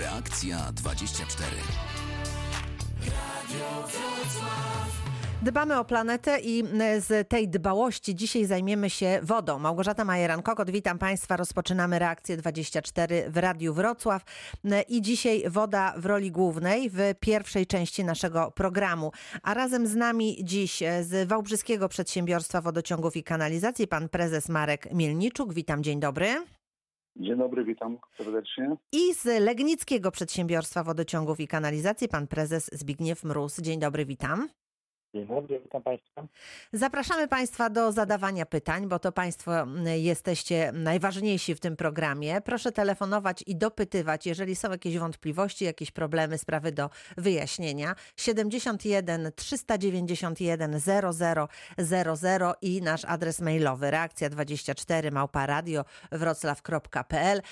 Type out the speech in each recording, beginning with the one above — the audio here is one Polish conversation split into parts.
Reakcja 24. Radio Wrocław. Dbamy o planetę i z tej dbałości dzisiaj zajmiemy się wodą. Małgorzata Majeran-Kokot, witam Państwa. Rozpoczynamy reakcję 24 w Radiu Wrocław i dzisiaj woda w roli głównej w pierwszej części naszego programu. A razem z nami dziś z Wałbrzyskiego Przedsiębiorstwa Wodociągów i Kanalizacji pan prezes Marek Mielniczuk. Witam, dzień dobry. Dzień dobry, witam serdecznie. I z Legnickiego Przedsiębiorstwa Wodociągów i Kanalizacji pan prezes Zbigniew Mróz. Dzień dobry, witam. Witam Państwa. Zapraszamy Państwa do zadawania pytań, bo to Państwo jesteście najważniejsi w tym programie. Proszę telefonować i dopytywać, jeżeli są jakieś wątpliwości, jakieś problemy, sprawy do wyjaśnienia. 71 391 0000 i nasz adres mailowy reakcja 24 małpa radio wroclaw.pl.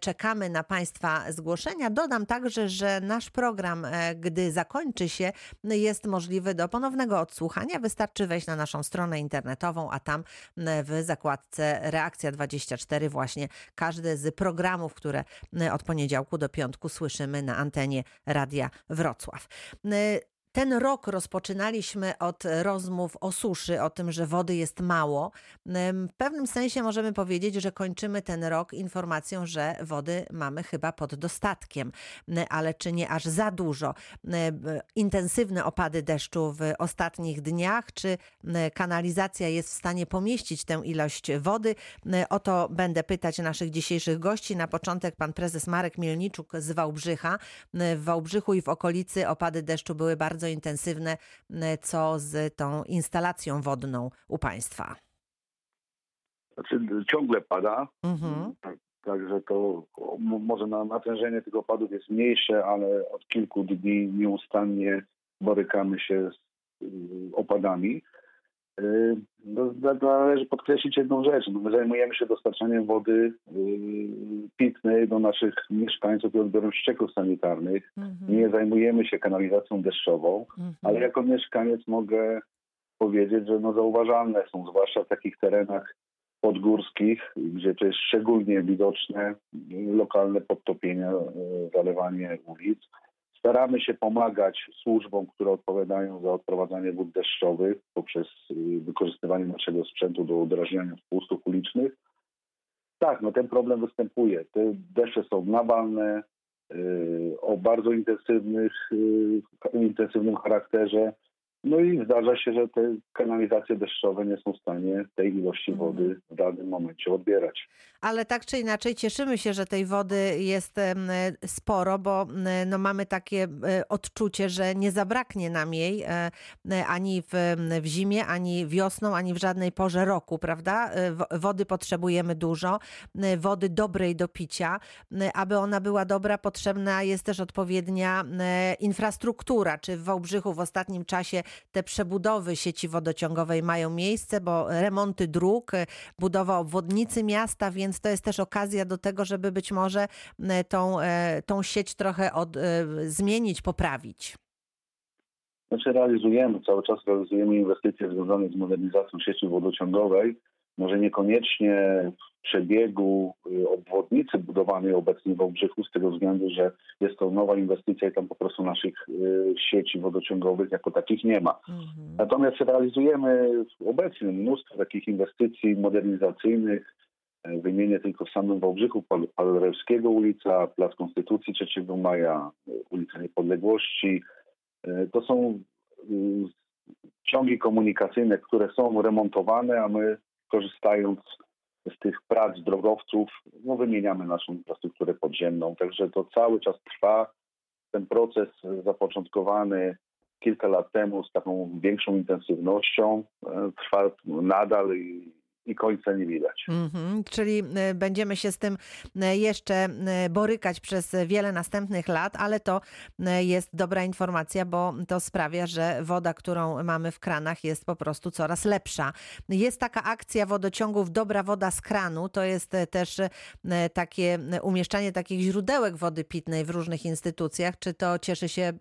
Czekamy na Państwa zgłoszenia. Dodam także, że nasz program, e, gdy zakończy się, jest możliwy do ponownego ponownego odsłuchania wystarczy wejść na naszą stronę internetową, a tam w zakładce Reakcja 24 właśnie każdy z programów, które od poniedziałku do piątku słyszymy na antenie Radia Wrocław. Ten rok rozpoczynaliśmy od rozmów o suszy, o tym, że wody jest mało. W pewnym sensie możemy powiedzieć, że kończymy ten rok informacją, że wody mamy chyba pod dostatkiem, ale czy nie aż za dużo? Intensywne opady deszczu w ostatnich dniach, czy kanalizacja jest w stanie pomieścić tę ilość wody? O to będę pytać naszych dzisiejszych gości. Na początek pan prezes Marek Mielniczuk z Wałbrzycha. W Wałbrzychu i w okolicy opady deszczu były bardzo bardzo intensywne. Co z tą instalacją wodną u Państwa? Znaczy, ciągle pada. Mhm. Tak, także to może na, natężenie tych opadów jest mniejsze, ale od kilku dni nieustannie borykamy się z y, opadami. Y, no, należy podkreślić jedną rzecz. No, my zajmujemy się dostarczaniem wody y, pitnej do naszych mieszkańców i odbiorem ścieków sanitarnych. Mhm. Nie zajmujemy się kanalizacją deszczową, mhm. ale jako mieszkaniec mogę powiedzieć, że no zauważalne są, zwłaszcza w takich terenach podgórskich, gdzie to jest szczególnie widoczne, lokalne podtopienia, y, zalewanie ulic. Staramy się pomagać służbom, które odpowiadają za odprowadzanie wód deszczowych poprzez y, wykorzystywanie naszego sprzętu do udrażniania spustów ulicznych. Tak, no ten problem występuje. Te deszcze są nawalne, yy, o bardzo intensywnych, yy, intensywnym charakterze. No i zdarza się, że te kanalizacje deszczowe nie są w stanie tej ilości mhm. wody w danym momencie odbierać. Ale tak czy inaczej cieszymy się, że tej wody jest sporo, bo no mamy takie e, odczucie, że nie zabraknie nam jej e, ani w, w zimie, ani wiosną, ani w żadnej porze roku, prawda? E, wody potrzebujemy dużo, wody dobrej do picia. Aby ona była dobra, potrzebna jest też odpowiednia infrastruktura. Czy w Wałbrzychu w ostatnim czasie te przebudowy sieci wodociągowej mają miejsce, bo remonty dróg, budowa obwodnicy miasta, więc to jest też okazja do tego, żeby być może e, tą, e, tą sieć trochę od, e, zmienić, poprawić. Znaczy realizujemy, cały czas realizujemy inwestycje związane z modernizacją sieci wodociągowej może niekoniecznie przebiegu y, obwodnicy budowanej obecnie w Wałbrzychu z tego względu, że jest to nowa inwestycja i tam po prostu naszych y, sieci wodociągowych jako takich nie ma. Mhm. Natomiast realizujemy obecnie mnóstwo takich inwestycji modernizacyjnych. E, wymienię tylko w samym Wałbrzychu Palerewskiego ulica, Plac Konstytucji 3 Maja, ulica Niepodległości. To są ciągi komunikacyjne, które są remontowane, a my korzystając z tych prac drogowców, no wymieniamy naszą infrastrukturę podziemną. Także to cały czas trwa. Ten proces zapoczątkowany kilka lat temu z taką większą intensywnością e, trwa nadal i i końca nie widać. Mm-hmm, czyli e, będziemy się z tym e, jeszcze e, borykać przez wiele następnych lat, ale to jest dobra informacja, bo to sprawia, że woda, którą mamy w kranach jest po prostu coraz lepsza. Jest taka akcja wodociągów Dobra Woda z kranu, to jest też takie umieszczanie takich źródełek wody pitnej w różnych instytucjach. Czy to cieszy się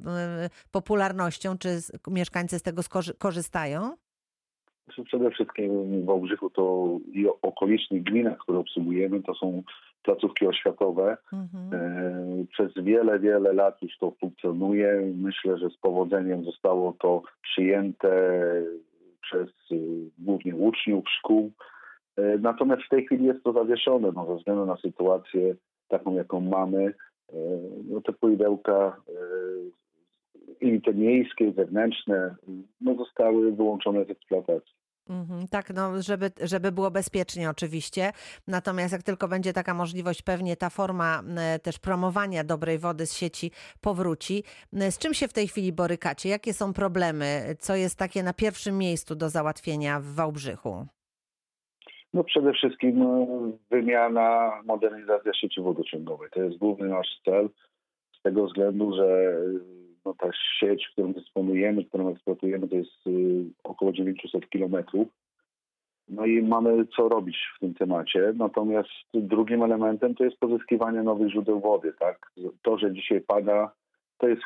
popularnością, czy mieszkańcy z tego korzystają? Przede wszystkim w Wałbrzychu to i okolicznych gminach, które obsługujemy, to są placówki oświatowe. Mhm. E, Przez wiele, wiele lat już to funkcjonuje. Myślę, że z powodzeniem zostało to przyjęte przez y, głównie uczniów szkół. E, Natomiast w tej chwili jest to zawieszone no, ze względu na sytuację taką, jaką mamy. E, No, te poidełka i te miejskie, zewnętrzne no, zostały wyłączone z eksploatacji. Mhm, tak, no, żeby, żeby było bezpiecznie oczywiście. Natomiast jak tylko będzie taka możliwość, pewnie ta forma e, też promowania dobrej wody z sieci powróci. E, Z czym się w tej chwili borykacie? Jakie są problemy? Co jest takie na pierwszym miejscu do załatwienia w Wałbrzychu? No przede wszystkim no, wymiana, modernizacja sieci wodociągowej. To jest główny nasz cel z tego względu, że no, ta sieć, którą dysponujemy, którą eksploatujemy, to jest y, około 900 kilometrów. No i mamy co robić w tym temacie. Natomiast drugim elementem to jest pozyskiwanie nowych źródeł wody. Tak? To, że dzisiaj pada, to jest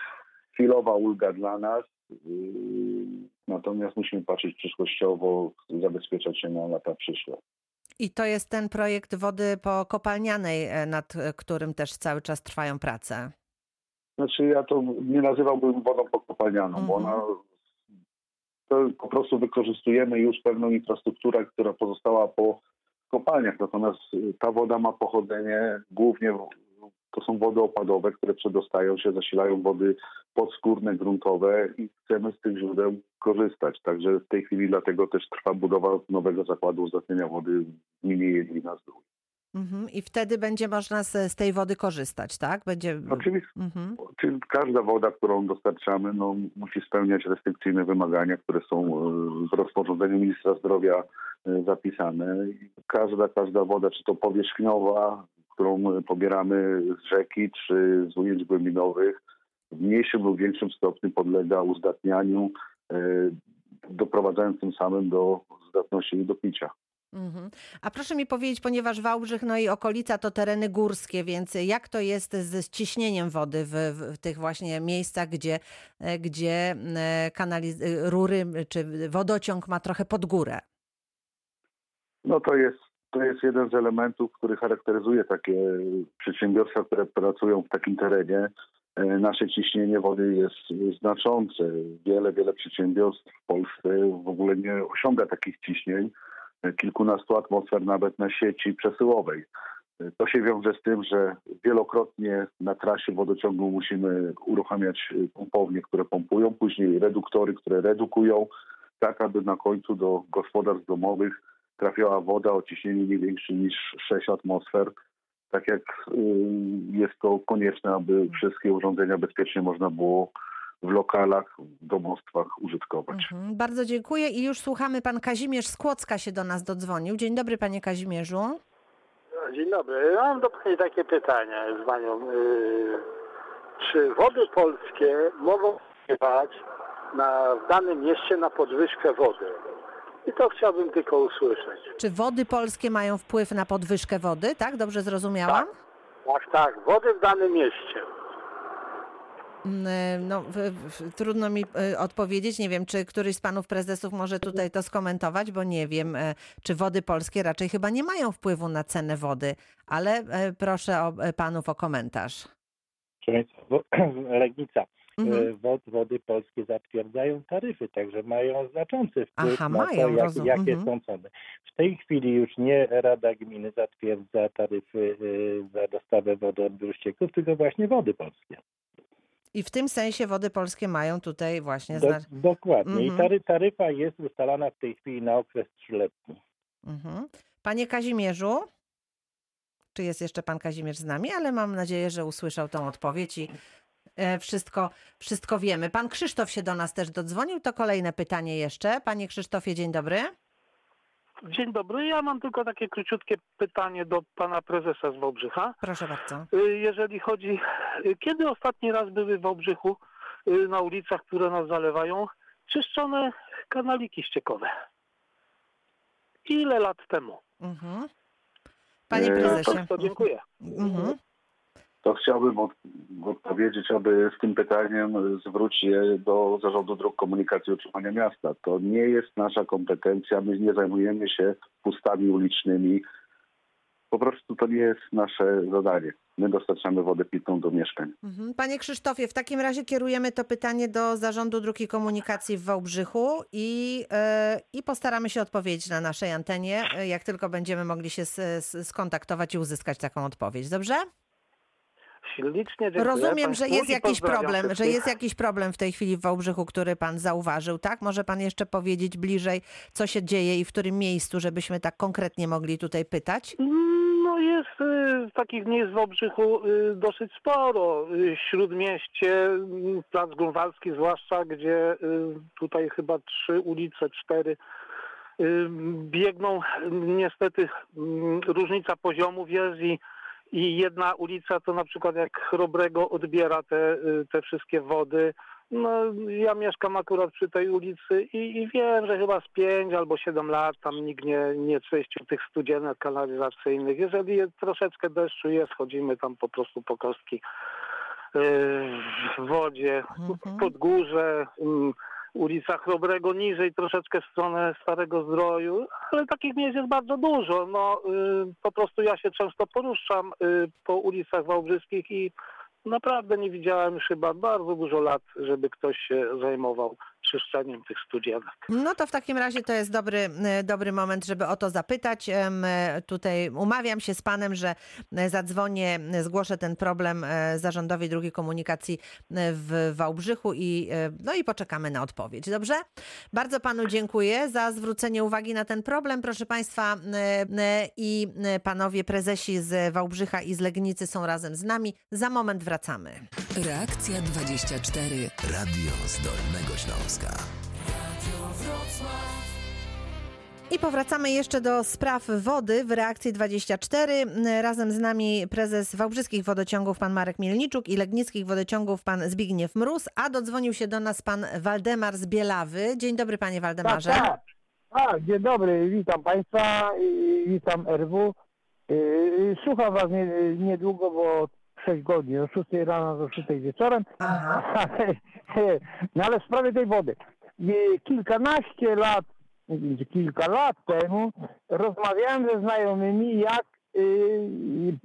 chwilowa ulga dla nas. Yy, Natomiast musimy patrzeć przyszłościowo, zabezpieczać się na lata przyszłe. I to jest ten projekt wody pokopalnianej, e, nad e, którym też cały czas trwają prace. Znaczy ja to nie nazywałbym wodą pokopalnianą, bo Mhm. ona to po prostu wykorzystujemy już pewną infrastrukturę, która pozostała po kopalniach. Natomiast y, ta woda ma pochodzenie głównie to są wody opadowe, które przedostają się, zasilają wody podskórne, gruntowe i chcemy z tych źródeł korzystać. Także w tej chwili dlatego też trwa budowa nowego zakładu uzdatniania wody w gminie Jedlina Zdrój. Mhm. I wtedy będzie można z, z tej wody korzystać, tak? Będzie. Oczywiście Mhm. Czyli każda woda, którą dostarczamy, no, musi spełniać restrykcyjne wymagania, które są e, w rozporządzeniu ministra zdrowia e, zapisane. Każda, każda woda, czy to powierzchniowa, którą pobieramy z rzeki, czy z ujęć głębinowych, w mniejszym lub większym stopniu podlega uzdatnianiu, e, doprowadzając tym samym do zdatności do picia. Mhm. A proszę mi powiedzieć, ponieważ Wałbrzych no i okolica to tereny górskie, więc jak to jest z ciśnieniem wody w, w, tych właśnie miejscach, gdzie, e, gdzie e, kanaliz- e, rury czy wodociąg ma trochę pod górę? No to jest, to jest jeden z elementów, który charakteryzuje takie przedsiębiorstwa, które pracują w takim terenie. Nasze ciśnienie wody jest znaczące. Wiele, wiele przedsiębiorstw w Polsce w ogóle nie osiąga takich ciśnień. Kilkunastu atmosfer nawet na sieci przesyłowej. To się wiąże z tym, że wielokrotnie na trasie wodociągu musimy uruchamiać pompownie, które pompują, później reduktory, które redukują, tak aby na końcu do gospodarstw domowych trafiała woda o ciśnieniu nie większym niż 6 atmosfer, tak jak y, jest to konieczne, aby wszystkie urządzenia bezpiecznie można było w lokalach, w domostwach użytkować. Mhm. Bardzo dziękuję i już słuchamy. Pan Kazimierz z Kłodzka się do nas dodzwonił. Dzień dobry, panie Kazimierzu. Dzień dobry. Ja mam do pani takie pytanie z panią. Yy, czy wody polskie mogą wpływać na, w danym mieście na podwyżkę wody? I to chciałbym tylko usłyszeć. Czy wody polskie mają wpływ na podwyżkę wody? Tak, dobrze zrozumiałam? Tak, tak, wody w danym mieście. Mm, No, w, w, trudno mi y, odpowiedzieć. Nie wiem, czy któryś z panów prezesów może tutaj to skomentować, bo nie wiem, e, czy wody polskie raczej chyba nie mają wpływu na cenę wody, ale e, proszę o, e, panów o komentarz. Legnica. Mhm. E, Wod, wody polskie zatwierdzają taryfy, także mają znaczący wpływ Aha, na mają, to, jak, jakie mhm. są ceny. W tej chwili już nie Rada Gminy zatwierdza taryfy e, za dostawę wody od źródeł, tylko właśnie wody polskie. I w tym sensie wody polskie mają tutaj właśnie Do, dokładnie. Mhm. I tary, taryfa jest ustalana w tej chwili na okres trzyletni. Mhm. Panie Kazimierzu, czy jest jeszcze pan Kazimierz z nami? Ale mam nadzieję, że usłyszał tą odpowiedź i e, wszystko, wszystko wiemy. Pan Krzysztof się do nas też dodzwonił. To kolejne pytanie jeszcze. Panie Krzysztofie, dzień dobry. Dzień dobry. Ja mam tylko takie króciutkie pytanie do pana prezesa z Wałbrzycha. Proszę bardzo. Y, Jeżeli chodzi, y, kiedy ostatni raz były w Wałbrzychu y, na ulicach, które nas zalewają, czyszczone kanaliki ściekowe? Ile lat temu? Mhm. Panie prezesie. To dziękuję. Mhm. To chciałbym od, odpowiedzieć, aby z tym pytaniem zwrócić je do Zarządu Dróg Komunikacji i Utrzymania Miasta. To nie jest nasza kompetencja, my nie zajmujemy się pustami ulicznymi. po prostu to nie jest nasze zadanie. My dostarczamy wodę pitną do mieszkań. Mhm. Panie Krzysztofie, w takim razie kierujemy to pytanie do Zarządu Dróg i Komunikacji w Wałbrzychu i, e, i postaramy się odpowiedzieć na naszej antenie, e, jak tylko będziemy mogli się skontaktować i uzyskać taką odpowiedź. Dobrze? Ślicznie dziękuję Rozumiem, że jest jakiś problem, że jest jakiś problem w tej chwili w Wałbrzychu, który pan zauważył, tak? Może pan jeszcze powiedzieć bliżej, co się dzieje i w którym miejscu, żebyśmy tak konkretnie mogli tutaj pytać? No jest y, takich miejsc w Obrzychu y, dosyć sporo. Y, Śródmieście, y, Plac Grunwaldzki zwłaszcza, gdzie tutaj chyba trzy ulice, cztery biegną. Niestety y, różnica poziomów jest i, i jedna ulica to na przykład jak Chrobrego odbiera te, y, te wszystkie wody. No, ja mieszkam akurat przy tej ulicy i, i wiem, że chyba z 5 albo 7 lat tam nikt nie, nie czyścił tych studzienek kanalizacyjnych. Jeżeli jest troszeczkę deszczu jest, chodzimy tam po prostu po kostki yy, w wodzie, Mhm. pod górze, mm, ulica Chrobrego niżej, troszeczkę w stronę Starego Zdroju, ale takich miejsc jest bardzo dużo. No, yy, po prostu ja się często poruszam yy, po ulicach wałbrzyskich i naprawdę nie widziałem chyba bardzo dużo lat, żeby ktoś się zajmował czyszczeniem tych studzienek. No to w takim razie to jest dobry, e, dobry moment, żeby o to zapytać. E, Tutaj umawiam się z panem, że e, zadzwonię, zgłoszę ten problem Zarządowi Drugiej Komunikacji w Wałbrzychu i, no i poczekamy na odpowiedź. Dobrze? Bardzo panu dziękuję za zwrócenie uwagi na ten problem. Proszę państwa i panowie prezesi z Wałbrzycha i z Legnicy są razem z nami. Za moment wracamy. Reakcja 24. Radio z Dolnego Śląska. I powracamy jeszcze do spraw wody w reakcji 24. Razem z nami prezes Wałbrzyskich Wodociągów pan Marek Mielniczuk i Legnickich Wodociągów pan Zbigniew Mróz, a dodzwonił się do nas pan Waldemar z Bielawy. Dzień dobry panie Waldemarze. Tak, tak. A, dzień dobry, witam Państwa, i witam RW. Yy, Słucham Was nie, niedługo, bo 6 godzin, od 6 rano do 6 wieczorem. Aha. No ale w sprawie tej wody. Kilkanaście lat, kilka lat temu rozmawiałem ze znajomymi, jak yy,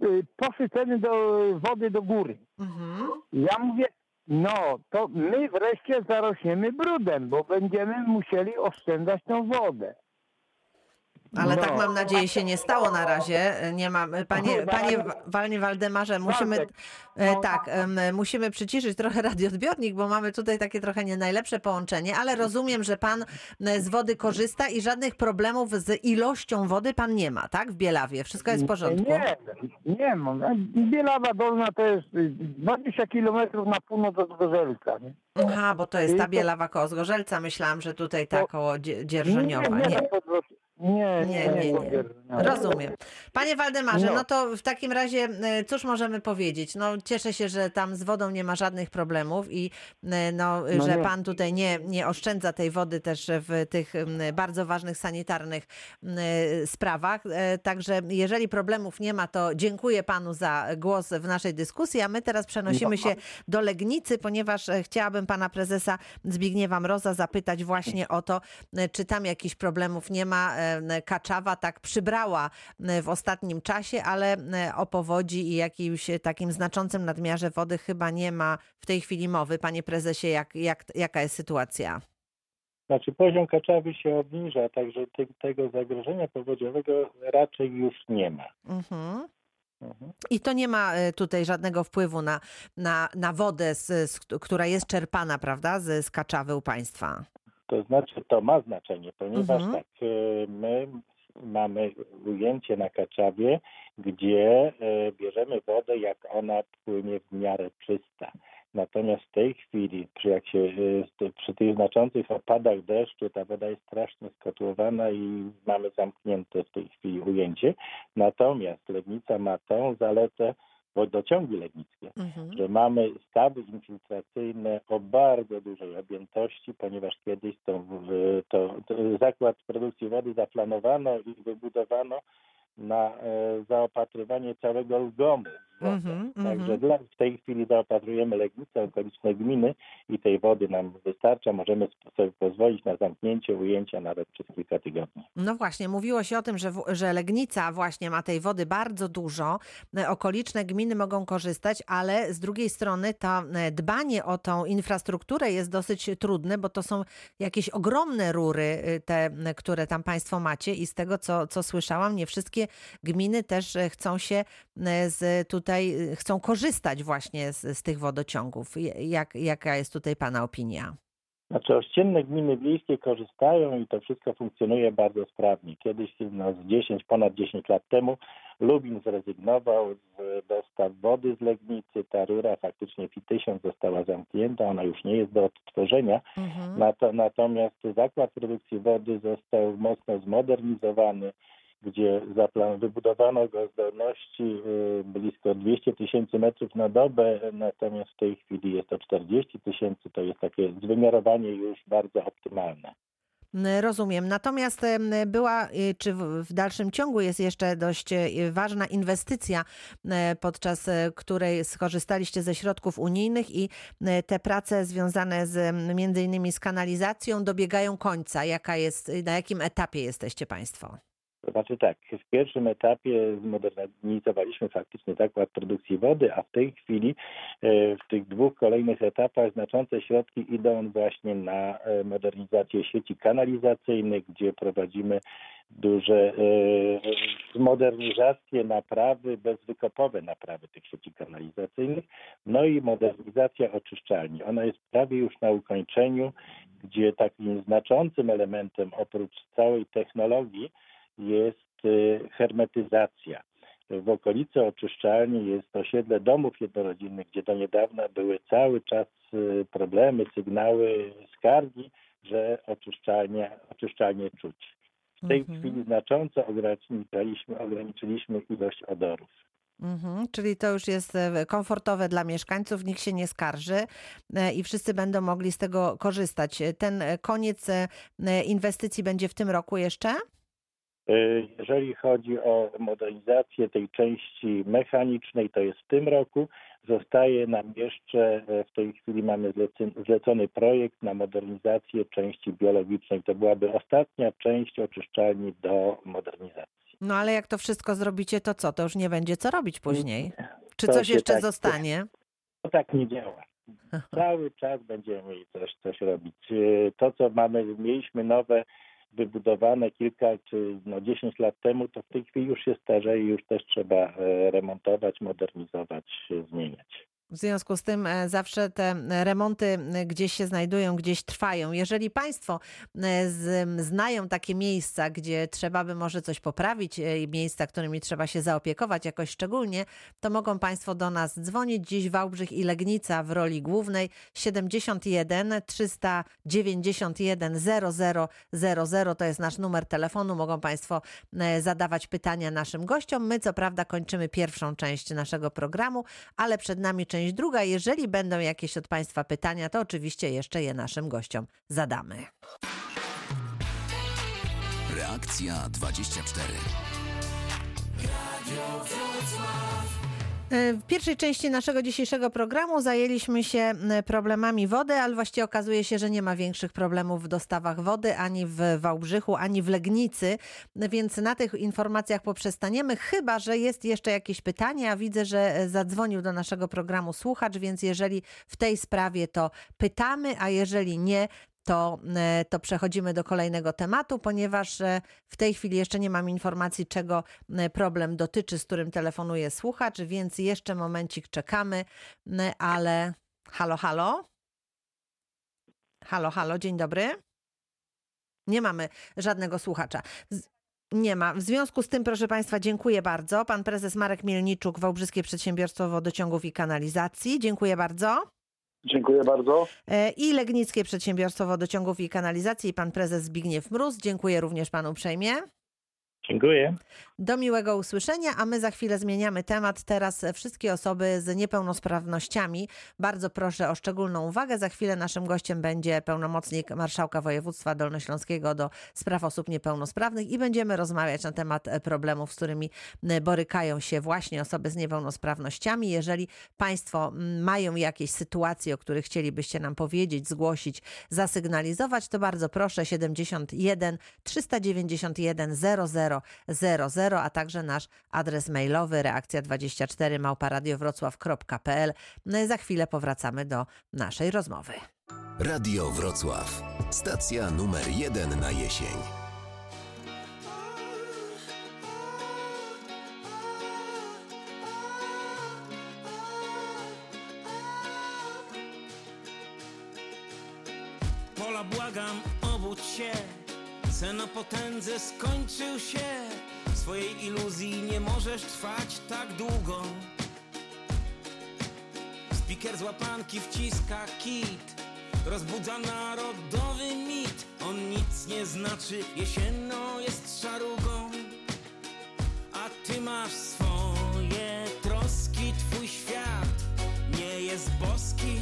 yy, poszły ceny do wody do góry. Mhm. Ja mówię, no to my wreszcie zarośniemy brudem, bo będziemy musieli oszczędzać tą wodę. Ale No. tak mam nadzieję się nie stało na razie. Nie mam. Panie, Chyba- panie Walnie Waldemarze, musimy e, no. tak, musimy przyciszyć trochę radioodbiornik, bo mamy tutaj takie trochę nie najlepsze połączenie, ale rozumiem, że pan e, z wody korzysta i żadnych problemów z ilością wody pan nie ma, tak? W Bielawie. Wszystko jest w porządku. Nie, nie mam. Bielawa Dolna to jest y, 20 kilometrów na północ od Gorzelca. Nie? Aha, bo to jest ta Bielawa koło Zgorzelca. Myślałam, że tutaj ta koło Dzie- Dzierżoniowa. Nie, nie, Nie. Nie, nie, Nie, nie. Rozumiem. Panie Waldemarze, no. No. to w takim razie e, cóż możemy powiedzieć? No cieszę się, że tam z wodą nie ma żadnych problemów i e, no, No że pan tutaj nie, nie oszczędza tej wody też w tych bardzo ważnych sanitarnych m, sprawach. E, Także jeżeli problemów nie ma, to dziękuję panu za głos w naszej dyskusji, a my teraz przenosimy się do Legnicy, ponieważ e, chciałabym pana prezesa Zbigniewa Mroza zapytać właśnie o to, e, czy tam jakichś problemów nie ma. Kaczawa tak przybrała e, w ostatnim czasie, ale e, o powodzi i jakimś takim znaczącym nadmiarze wody chyba nie ma w tej chwili mowy. Panie prezesie, jak, jak, jaka jest sytuacja? Znaczy poziom Kaczawy się obniża, także te, tego zagrożenia powodziowego raczej już nie ma. Mhm. Mhm. I to nie ma e, tutaj żadnego wpływu na, na, na wodę, z, z, która jest czerpana, prawda, z, z Kaczawy u państwa. To znaczy to ma znaczenie, ponieważ Mhm. tak, e, my mamy ujęcie na Kaczawie, gdzie e, bierzemy wodę, jak ona płynie w miarę czysta. Natomiast w tej chwili, przy, jak się, st- przy tych znaczących opadach deszczu, ta woda jest strasznie skotłowana i mamy zamknięte w tej chwili ujęcie. Natomiast Legnica ma tą zaletę, wodociągi legnickie, Mhm. że mamy stawy infiltracyjne o bardzo dużej objętości, ponieważ kiedyś to, to, to zakład produkcji wody zaplanowano i wybudowano na e, zaopatrywanie całego Lgomu wodę. Mm -hmm, Także -hmm. w tej chwili zaopatrujemy Legnicę, okoliczne gminy i tej wody nam wystarcza. Możemy sobie pozwolić na zamknięcie ujęcia nawet przez kilka tygodni. No właśnie, mówiło się o tym, że, że Legnica właśnie ma tej wody bardzo dużo. Okoliczne gminy mogą korzystać, ale z drugiej strony to dbanie o tą infrastrukturę jest dosyć trudne, bo to są jakieś ogromne rury, y, te, które tam Państwo macie i z tego, co, co słyszałam, nie wszystkie gminy też e, chcą się e, z tutaj, e, chcą korzystać właśnie z, z tych wodociągów. Jak, jaka jest tutaj Pana opinia? Znaczy ościenne gminy wiejskie korzystają i to wszystko funkcjonuje bardzo sprawnie. Kiedyś, no, z 10, ponad 10 lat temu Lubin zrezygnował z dostaw wody z Legnicy. Ta rura faktycznie FI-1000 została zamknięta, ona już nie jest do odtworzenia. Mhm. Natomiast zakład produkcji wody został mocno zmodernizowany gdzie wybudowano go zdolności y, blisko 200 tysięcy metrów na dobę, natomiast w tej chwili jest to 40 tysięcy, to jest takie zwymiarowanie już bardzo optymalne. Rozumiem. Natomiast była, y, czy w dalszym ciągu jest jeszcze dość y, ważna inwestycja, podczas której skorzystaliście ze środków unijnych i te prace związane z między innymi z kanalizacją dobiegają końca. Jaka jest, na jakim etapie jesteście Państwo? To znaczy tak, w pierwszym etapie zmodernizowaliśmy faktycznie zakład produkcji wody, a w tej chwili e, w tych dwóch kolejnych etapach znaczące środki idą właśnie na e, modernizację sieci kanalizacyjnych, gdzie prowadzimy duże e, modernizacje, naprawy, bezwykopowe naprawy tych sieci kanalizacyjnych, no i modernizacja oczyszczalni. Ona jest prawie już na ukończeniu, gdzie takim znaczącym elementem oprócz całej technologii jest y, hermetyzacja. W okolicy oczyszczalni jest osiedle domów jednorodzinnych, gdzie do niedawna były cały czas y, problemy, sygnały, skargi, że oczyszczalnia, oczyszczalnie czuć. W tej mhm. chwili znacząco ograniczyliśmy, ograniczyliśmy ilość odorów. Mhm, czyli to już jest e, komfortowe dla mieszkańców, nikt się nie skarży e, i wszyscy będą mogli z tego korzystać. Ten koniec e, inwestycji będzie w tym roku jeszcze? E, jeżeli chodzi o modernizację tej części mechanicznej, to jest w tym roku. Zostaje nam jeszcze, e, w tej chwili mamy zlecony projekt na modernizację części biologicznej. To byłaby ostatnia część oczyszczalni do modernizacji. No ale jak to wszystko zrobicie, to co? To już nie będzie co robić później? Czy to coś jeszcze tak, zostanie? To tak nie działa. Cały czas będziemy mieli coś, coś robić. E, to, co mamy, mieliśmy nowe wybudowane kilka czy no 10 lat temu, to w tej chwili już się starzeje i już też trzeba e, remontować, modernizować, zmieniać. W związku z tym e, zawsze te remonty e, gdzieś się znajdują, gdzieś trwają. Jeżeli Państwo e, znają takie miejsca, gdzie trzeba by może coś poprawić, miejsca, którymi trzeba się zaopiekować jakoś szczególnie, to mogą Państwo do nas dzwonić. Dziś Wałbrzych i Legnica w roli głównej 71 391 0000 to jest nasz numer telefonu. Mogą Państwo zadawać pytania naszym gościom. My co prawda kończymy pierwszą część naszego programu, ale przed nami część część druga. Jeżeli będą jakieś od Państwa pytania, to oczywiście jeszcze je naszym gościom zadamy. Reakcja 24. Radio E, w pierwszej części naszego dzisiejszego programu zajęliśmy się problemami wody, ale właściwie okazuje się, że nie ma większych problemów w dostawach wody ani w Wałbrzychu, ani w Legnicy, więc na tych informacjach poprzestaniemy, chyba że jest jeszcze jakieś pytanie, a widzę, że zadzwonił do naszego programu słuchacz, więc jeżeli w tej sprawie to pytamy, a jeżeli nie, to, e, to przechodzimy do kolejnego tematu, ponieważ e, w tej chwili jeszcze nie mam informacji, czego e, problem dotyczy, z którym telefonuje słuchacz, więc jeszcze momencik czekamy, ale halo, halo? Halo, halo, dzień dobry. Nie mamy żadnego słuchacza. Nie ma. W związku z tym, proszę Państwa, dziękuję bardzo. Pan prezes Marek Mielniczuk, Wałbrzyskie Przedsiębiorstwo Wodociągów i Kanalizacji. Dziękuję bardzo. Dziękuję bardzo. E, I Legnickie Przedsiębiorstwo Wodociągów i Kanalizacji, pan prezes Zbigniew Mróz. Dziękuję również panu uprzejmie. Dziękuję. Do miłego usłyszenia, a my za chwilę zmieniamy temat. Teraz wszystkie osoby z niepełnosprawnościami. Bardzo proszę o szczególną uwagę. Za chwilę naszym gościem będzie pełnomocnik Marszałka Województwa Dolnośląskiego do spraw osób niepełnosprawnych i będziemy rozmawiać na temat problemów, z którymi borykają się właśnie osoby z niepełnosprawnościami. Jeżeli Państwo mają jakieś sytuacje, o których chcielibyście nam powiedzieć, zgłosić, zasygnalizować, to bardzo proszę 71 391 00 00, a także nasz adres mailowy reakcja24 małparadiowrocław.pl. No za chwilę powracamy do naszej rozmowy. Radio Wrocław. Stacja numer jeden na jesień. Pola błagam, obudź się Sen o potędze skończył się. W swojej iluzji nie możesz trwać tak długo. Spiker z łapanki wciska kit. Rozbudza narodowy mit. On nic nie znaczy, jesienno jest szarugą. A ty masz swoje troski. Twój świat nie jest boski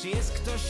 Czy jest ktoś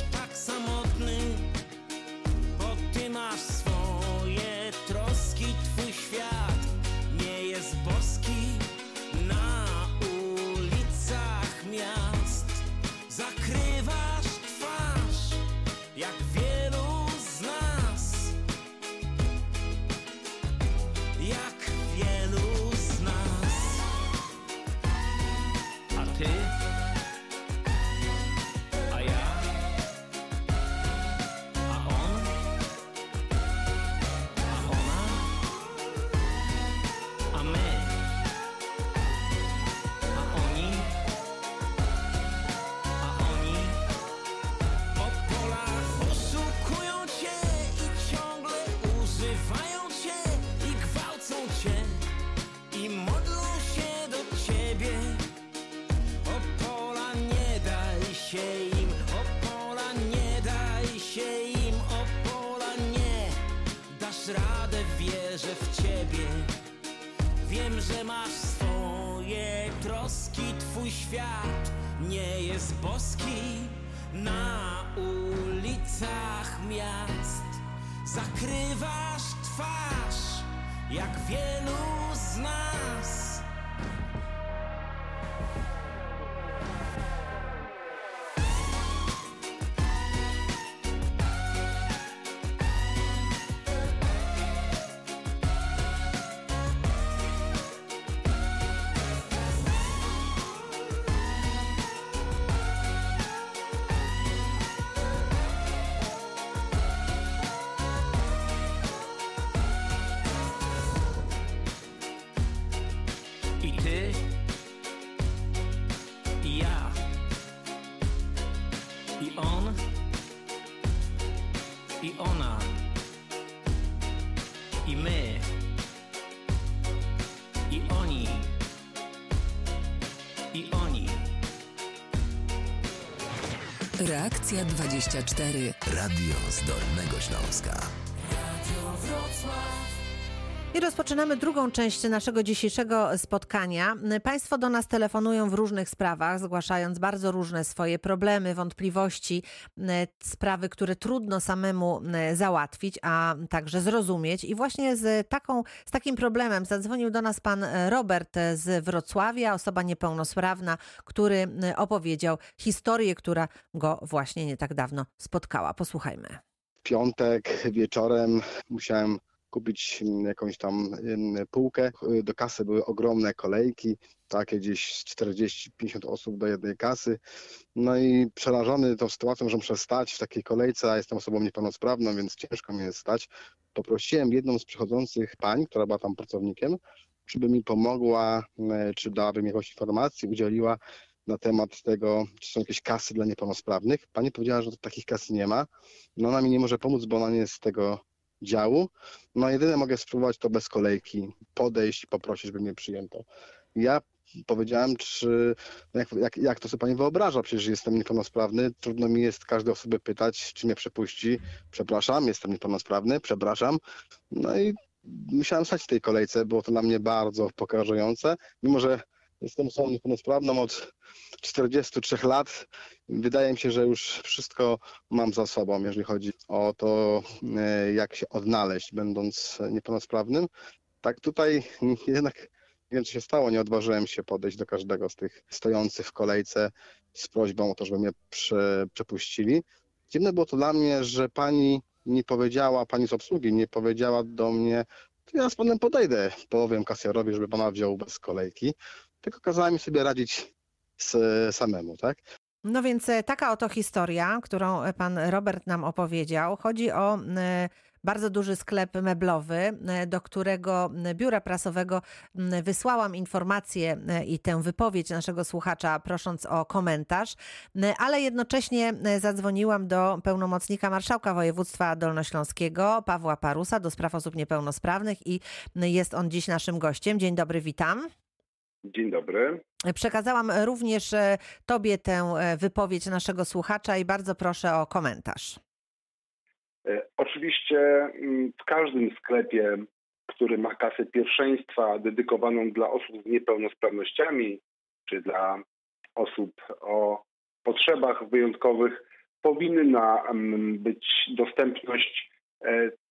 Reakcja 24. Radio z Dolnego Śląska. I rozpoczynamy drugą część naszego dzisiejszego spotkania. Państwo do nas telefonują w różnych sprawach, zgłaszając bardzo różne swoje problemy, wątpliwości, sprawy, które trudno samemu załatwić, a także zrozumieć. I właśnie z, taką, z takim problemem zadzwonił do nas pan Robert z Wrocławia, osoba niepełnosprawna, który opowiedział historię, która go właśnie nie tak dawno spotkała. Posłuchajmy. W piątek wieczorem musiałem kupić mm, jakąś tam półkę. Do kasy były ogromne kolejki, takie gdzieś 40-50 osób do jednej kasy. No i przerażony tą sytuacją, że muszę stać w takiej kolejce, a jestem osobą niepełnosprawną, więc ciężko mi jest stać, poprosiłem jedną z przychodzących pań, która była tam pracownikiem, żeby mi pomogła, e, czy dałaby mi jakąś informacji, udzieliła na temat tego, czy są jakieś kasy dla niepełnosprawnych. Pani powiedziała, że takich kas nie ma. No ona mi nie może pomóc, bo ona nie jest z tego działu. No jedyne mogę spróbować to bez kolejki, podejść i poprosić, żeby mnie przyjęto. Ja powiedziałem, czy no jak, jak, jak to sobie pani wyobraża, przecież jestem niepełnosprawny, trudno mi jest każdej osoby pytać, czy mnie przepuści. Przepraszam, jestem niepełnosprawny, przepraszam. No i musiałem stać w tej kolejce, było to dla mnie bardzo pokażujące, mimo że jestem osobą niepełnosprawną od 43 lat. Wydaje mi się, że już wszystko mam za sobą, jeżeli chodzi o to, e, jak się odnaleźć, będąc niepełnosprawnym. Tak tutaj jednak nie wiem, co się stało, nie odważyłem się podejść do każdego z tych stojących w kolejce z prośbą o to, żeby mnie prze, przepuścili. Dziwne było to dla mnie, że pani nie powiedziała, pani z obsługi nie powiedziała do mnie, to ja z panem podejdę, powiem kasjerowi, żeby pana wziął bez kolejki tylko kazała mi sobie radzić z, samemu, tak? No więc e, taka oto historia, którą e, pan Robert nam opowiedział. Chodzi o e, bardzo duży sklep meblowy, do którego biura prasowego wysłałam informację i tę wypowiedź naszego słuchacza, prosząc o komentarz, ale jednocześnie zadzwoniłam do pełnomocnika marszałka województwa dolnośląskiego, Pawła Parusa, do spraw osób niepełnosprawnych i jest on dziś naszym gościem. Dzień dobry, witam. Dzień dobry. Przekazałam również e, Tobie tę e, wypowiedź naszego słuchacza i bardzo proszę o komentarz. E, oczywiście mm, w każdym sklepie, który ma kasę pierwszeństwa dedykowaną dla osób z niepełnosprawnościami czy dla osób o potrzebach wyjątkowych, powinna mm, być dostępność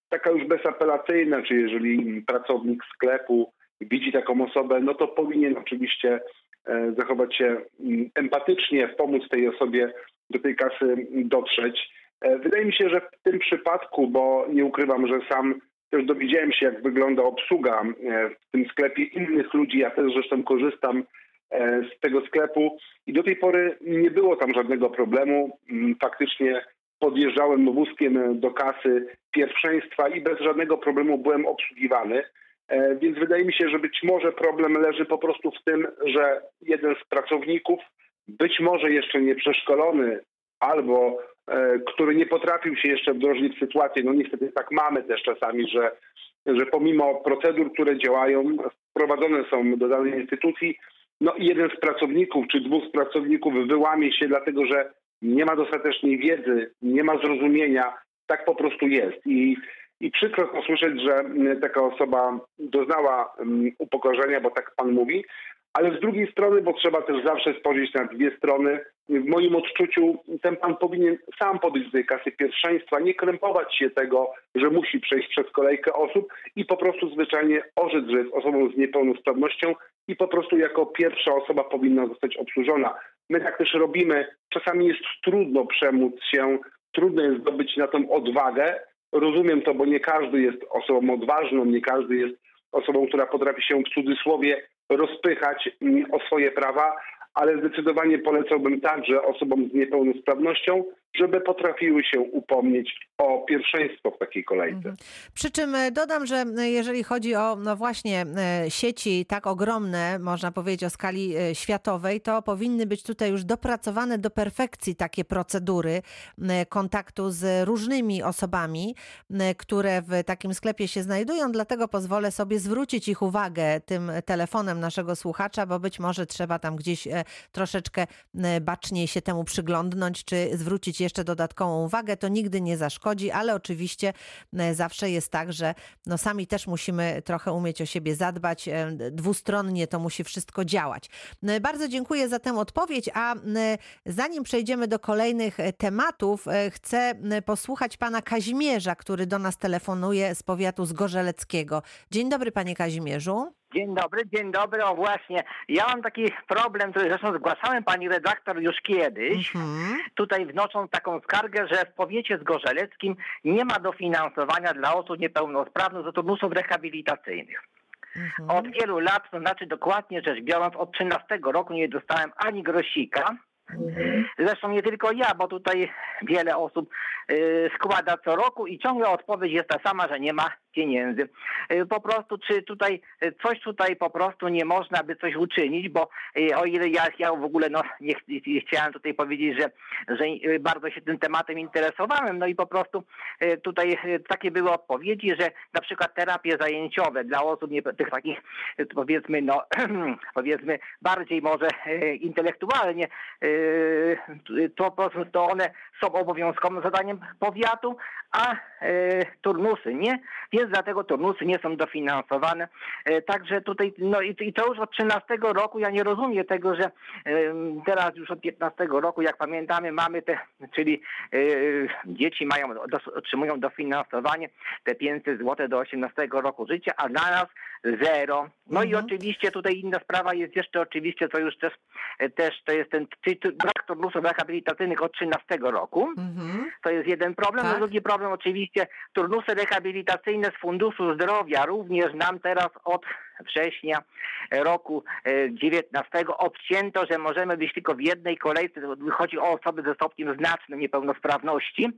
taka już bezapelacyjna, czy jeżeli pracownik sklepu widzi taką osobę, no to powinien oczywiście e, zachować się mm, empatycznie, pomóc tej osobie do tej kasy dotrzeć. E, wydaje mi się, że w tym przypadku, bo nie ukrywam, że sam też dowiedziałem się, jak wygląda obsługa e, w tym sklepie innych ludzi. Ja też zresztą korzystam z tego sklepu i do tej pory nie było tam żadnego problemu. Mm, faktycznie podjeżdżałem wózkiem do kasy pierwszeństwa i bez żadnego problemu byłem obsługiwany. E, więc wydaje mi się, że być może problem leży po prostu w tym, że jeden z pracowników, być może jeszcze nie przeszkolony, albo e, który nie potrafił się jeszcze wdrożyć w sytuację, no niestety tak mamy też czasami, że, że pomimo procedur, które działają, wprowadzone są do danej instytucji, no i jeden z pracowników czy dwóch z pracowników wyłamie się, dlatego że nie ma dostatecznej wiedzy, nie ma zrozumienia, tak po prostu jest. I i przykro usłyszeć, że mm, taka osoba doznała mm, upokorzenia, bo tak pan mówi, ale z drugiej strony, bo trzeba też zawsze spojrzeć na dwie strony, w moim odczuciu ten pan powinien sam podejść do tej kasy pierwszeństwa, nie krępować się tego, że musi przejść przez kolejkę osób i po prostu zwyczajnie orzec, że jest osobą z niepełnosprawnością i po prostu jako pierwsza osoba powinna zostać obsłużona. My tak też robimy. Czasami jest trudno przemóc się, trudno jest zdobyć na tą odwagę, Rozumiem to, bo nie każdy jest osobą odważną, nie każdy jest osobą, która potrafi się w cudzysłowie rozpychać mm, o swoje prawa, ale zdecydowanie polecałbym także osobom z niepełnosprawnością, żeby potrafiły się upomnieć o pierwszeństwo w takiej kolejce. Mhm. Przy czym e, dodam, że e, jeżeli chodzi o no właśnie e, sieci tak ogromne, można powiedzieć o skali światowej, to powinny być tutaj już dopracowane do perfekcji takie procedury kontaktu z różnymi osobami, które w takim sklepie się znajdują. Dlatego pozwolę sobie zwrócić ich uwagę tym telefonem naszego słuchacza, bo być może trzeba tam gdzieś troszeczkę baczniej się temu przyglądnąć, czy zwrócić jeszcze dodatkową uwagę, to nigdy nie zaszkodzi, ale oczywiście e, zawsze jest tak, że no sami też musimy trochę umieć o siebie zadbać. e, Dwustronnie to musi wszystko działać. E, Bardzo dziękuję za tę odpowiedź, a e, zanim przejdziemy do kolejnych tematów, chcę posłuchać pana Kazimierza, który do nas telefonuje z powiatu zgorzeleckiego. Dzień dobry, panie Kazimierzu. Dzień dobry, dzień dobry. O właśnie, ja mam taki problem, który zresztą zgłaszałem pani redaktor już kiedyś, Mhm. tutaj wnosząc taką skargę, że w powiecie zgorzeleckim nie ma dofinansowania dla osób niepełnosprawnych do turnusów rehabilitacyjnych. Mhm. Od wielu lat, to znaczy dokładnie rzecz biorąc, od 13 roku nie dostałem ani grosika. Zresztą nie tylko ja, bo tutaj wiele osób y, składa co roku i ciągle odpowiedź jest ta sama, że nie ma pieniędzy. Y, Po prostu, czy tutaj y, coś tutaj po prostu nie można by coś uczynić, bo o ile ja, ja w ogóle no, nie, nie chciałem tutaj powiedzieć, że, że bardzo się tym tematem interesowałem, no i po prostu tutaj takie były odpowiedzi, że na przykład terapie zajęciowe dla osób nie, tych takich powiedzmy, no powiedzmy bardziej może intelektualnie, to, po prostu to one są obowiązkowym zadaniem powiatu, a y, turnusy nie, więc dlatego turnusy nie są dofinansowane. Y, Także tutaj, no i, i to już od 13 roku, ja nie rozumiem tego, że y, teraz już od 15 roku, jak pamiętamy, mamy te, czyli y, dzieci mają, otrzymują dofinansowanie te 500 zł do 18 roku życia, a dla nas zero. No i Mhm. oczywiście tutaj inna sprawa jest jeszcze oczywiście, co już też, też to jest ten brak turnusów rehabilitacyjnych od 13 roku. Mhm. To jest jeden problem. Tak. Drugi problem oczywiście turnusy rehabilitacyjne z Funduszu Zdrowia również nam teraz od września roku e, 19 obcięto, że możemy być tylko w jednej kolejce, chodzi o osoby ze stopniem znacznym niepełnosprawności,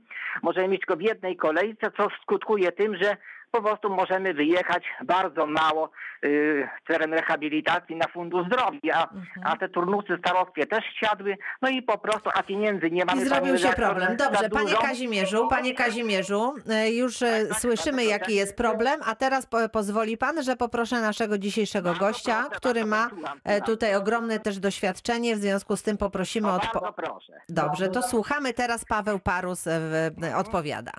możemy mieć tylko w jednej kolejce, co skutkuje tym, że po prostu możemy wyjechać bardzo mało y, teren rehabilitacji na Fundusz Zdrowia, a, Mhm. a te turnusy starostwie też siadły, no i po prostu, a pieniędzy nie mamy. I zrobił się problem. Dobrze, panie. Kazimierzu, panie Kazimierzu, e, już e, słyszymy, jaki jest problem, a teraz po, pozwoli pan, że poproszę naszego dzisiejszego gościa, który ma e, tutaj ogromne też doświadczenie, w związku z tym poprosimy O, o bardzo odpo- proszę. Dobrze, to słuchamy teraz Paweł Parus e, w- e, odpowiada.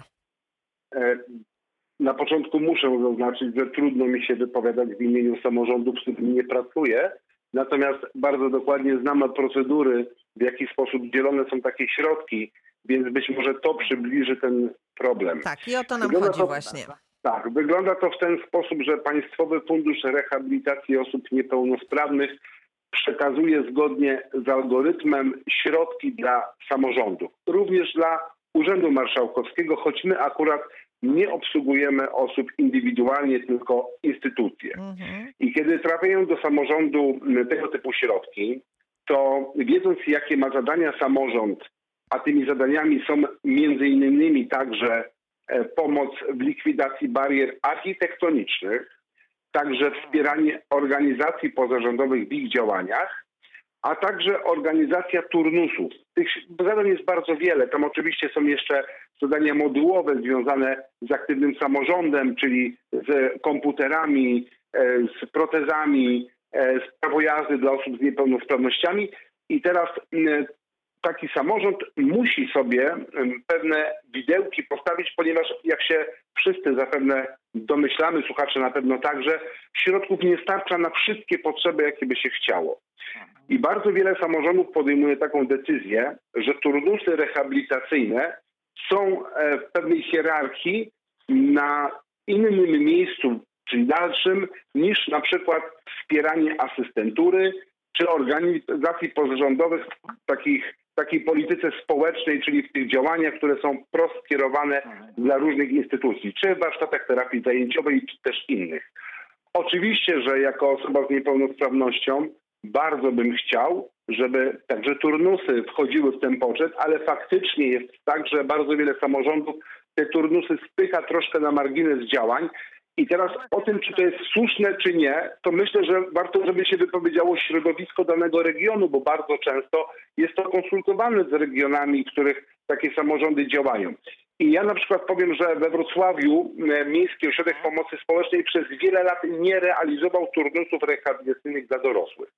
Na początku muszę zaznaczyć, że trudno mi się wypowiadać w imieniu samorządów, z którymi nie pracuję. Natomiast bardzo dokładnie znamy procedury, w jaki sposób dzielone są takie środki, więc być może to przybliży ten problem. Tak, i o to nam Wygląda chodzi to- właśnie. Tak, wygląda to w ten sposób, że Państwowy Fundusz Rehabilitacji Osób Niepełnosprawnych przekazuje zgodnie z algorytmem środki dla samorządów, również dla Urzędu Marszałkowskiego, choć my akurat nie obsługujemy osób indywidualnie, tylko instytucje. Mhm. I kiedy trafiają do samorządu tego typu środki, to wiedząc jakie ma zadania samorząd, a tymi zadaniami są między innymi także e, pomoc w likwidacji barier architektonicznych, także wspieranie organizacji pozarządowych w ich działaniach, a także organizacja turnusów. Tych zadań jest bardzo wiele. Tam oczywiście są jeszcze zadania modułowe związane z aktywnym samorządem, czyli z komputerami, e, z protezami, e, z prawo jazdy dla osób z niepełnosprawnościami. I teraz taki samorząd musi sobie pewne widełki postawić, ponieważ jak się wszyscy zapewne domyślamy, słuchacze na pewno także, środków nie starcza na wszystkie potrzeby, jakie by się chciało. I bardzo wiele samorządów podejmuje taką decyzję, że turnusy rehabilitacyjne są e, w pewnej hierarchii na innym miejscu, czyli dalszym, niż na przykład wspieranie asystentury czy organizacji pozarządowych takich, takiej polityce społecznej, czyli w tych działaniach, które są prost skierowane dla różnych instytucji, czy w warsztatach terapii zajęciowej, czy też innych. Oczywiście, że jako osoba z niepełnosprawnością bardzo bym chciał, żeby także turnusy wchodziły w ten poczet, ale faktycznie jest tak, że bardzo wiele samorządów te turnusy spycha troszkę na margines działań. I teraz o tym, czy to jest słuszne, czy nie, to myślę, że warto, żeby się wypowiedziało środowisko danego regionu, bo bardzo często jest to konsultowane z regionami, w których takie samorządy działają. I ja na przykład powiem, że we Wrocławiu e, Miejski Ośrodek Pomocy Społecznej przez wiele lat nie realizował turnusów rehabilitacyjnych dla dorosłych.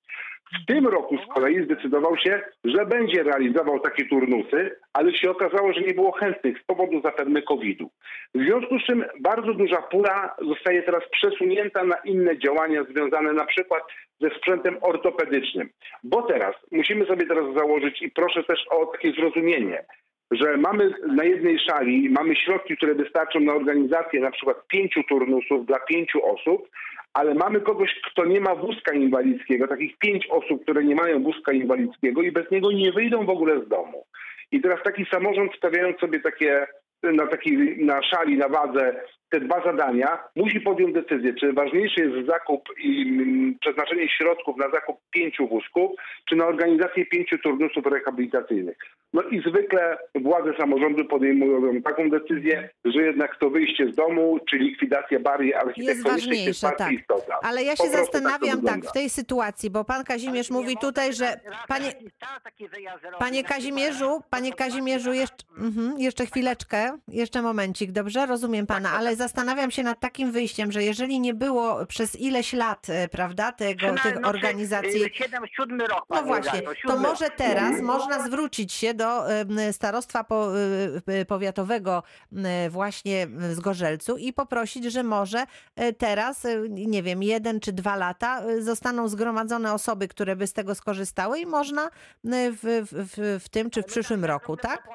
W tym roku z kolei zdecydował się, że będzie realizował takie turnusy, ale się okazało, że nie było chętnych z powodu zapewne COVID-u. W związku z czym bardzo duża pula zostaje teraz przesunięta na inne działania związane na przykład ze sprzętem ortopedycznym. Bo teraz musimy sobie teraz założyć i proszę też o takie zrozumienie, że mamy na jednej szali, mamy środki, które wystarczą na organizację na przykład pięciu turnusów dla pięciu osób, ale mamy kogoś, kto nie ma wózka inwalidzkiego, takich pięć osób, które nie mają wózka inwalidzkiego i bez niego nie wyjdą w ogóle z domu. I teraz taki samorząd stawiając sobie takie na takiej na szali, na wadze te dwa zadania, musi podjąć decyzję, czy ważniejszy jest zakup i mm, przeznaczenie środków na zakup pięciu wózków, czy na organizację pięciu turnusów rehabilitacyjnych. No i zwykle władze samorządu podejmują taką decyzję, że jednak to wyjście z domu, czy likwidacja barier architektonicznych jest ważniejsze, bardziej tak. istotna. Ale ja się prostu zastanawiam tak, wygląda. w tej sytuacji, bo pan Kazimierz mówi tutaj, że panie, panie Kazimierzu, panie Kazimierzu, jeszcze, mhm, jeszcze chwileczkę, jeszcze momencik, dobrze? Rozumiem pana, ale zastanawiam się nad takim wyjściem, że jeżeli nie było przez ileś lat, e, prawda, tego, tych organizacji, 7, 7 rok. no właśnie, redaktor, to może teraz można zwrócić się do em, starostwa y, y, powiatowego y, właśnie z Gorzelcu i poprosić, że może teraz, nie wiem, jeden czy dwa lata zostaną zgromadzone osoby, które by z tego skorzystały i można w, w, w, w tym czy w przyszłym roku, tak?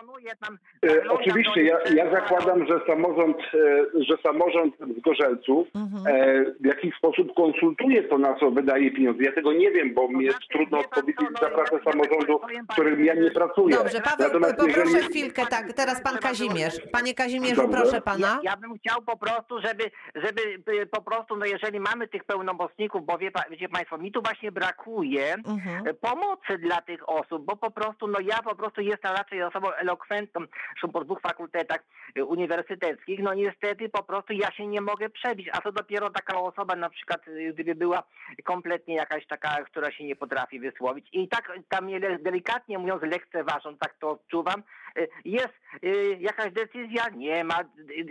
E, Oczywiście, ja, ja zakładam, że samorząd, e, że samorząd z Gorzelców Mhm. e, w jakiś sposób konsultuje to, na co wydaje pieniądze. Ja tego nie wiem, bo mi jest trudno odpowiedzieć za pracę samorządu, w którym ja nie pracuję. Dobrze, Paweł, Natomiast poproszę jeżeli- chwilkę, tak, teraz pan Kazimierz. Panie Kazimierzu, Dobrze. proszę pana. Ja, ja bym chciał po prostu, żeby, żeby y, po prostu, no jeżeli mamy tych pełnomocników, bo wie, wiecie Państwo, mi tu właśnie brakuje Mhm. e, pomocy dla tych osób, bo po prostu, no ja po prostu jestem raczej osobą elokwentną, zresztą po dwóch fakultetach y, uniwersyteckich, no niestety po prostu ja się nie mogę przebić, a to dopiero taka osoba na przykład, y, gdyby była kompletnie jakaś taka, która się nie potrafi wysłowić i tak tam delikatnie mówiąc lekceważą, tak to odczuwam, y, jest y, jakaś decyzja, nie ma,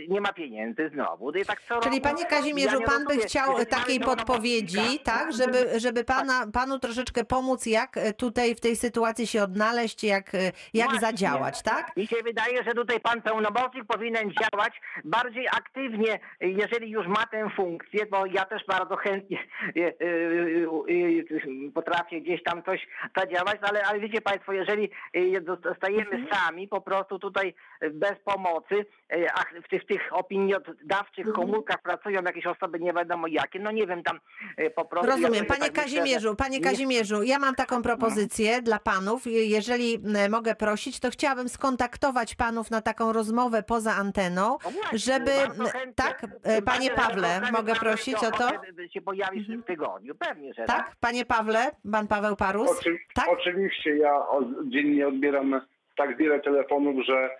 nie ma pieniędzy znowu. I tak co Czyli panie Kazimierzu, ja pan by chciał takiej podpowiedzi, pełnomocnika, tak, żeby, żeby pana, panu troszeczkę pomóc, jak e, tutaj w tej sytuacji się odnaleźć, jak, e, jak Właśnie. zadziałać, tak? Mi się wydaje, że tutaj pan pełnomocnik powinien działać bardziej aktywnie, jeżeli już ma tę funkcję, bo ja też bardzo chętnie e, potrafię gdzieś tam coś zadziałać, ale, ale wiecie państwo, jeżeli zostajemy sami po prostu tutaj e, bez pomocy, e, a w tych, tych opiniodawczych komórkach pracują jakieś osoby nie wiadomo jakie, no nie wiem, tam e, po prostu... ja Rozumiem. sobie Panie tak Kazimierzu, panie nie- Kazimierzu, ja mam taką propozycję dla panów. Je- Jeżeli mogę prosić, to chciałabym skontaktować panów na taką rozmowę poza anteną, żeby... Bardzo chętnie. Tak, panie Pawle, mogę prosić o to? się pojawić w tygodniu, pewnie, że Tak, panie Pawle, pan Paweł Parus? Oczy, Tak? Oczywiście, ja dziennie odbieram tak wiele telefonów, że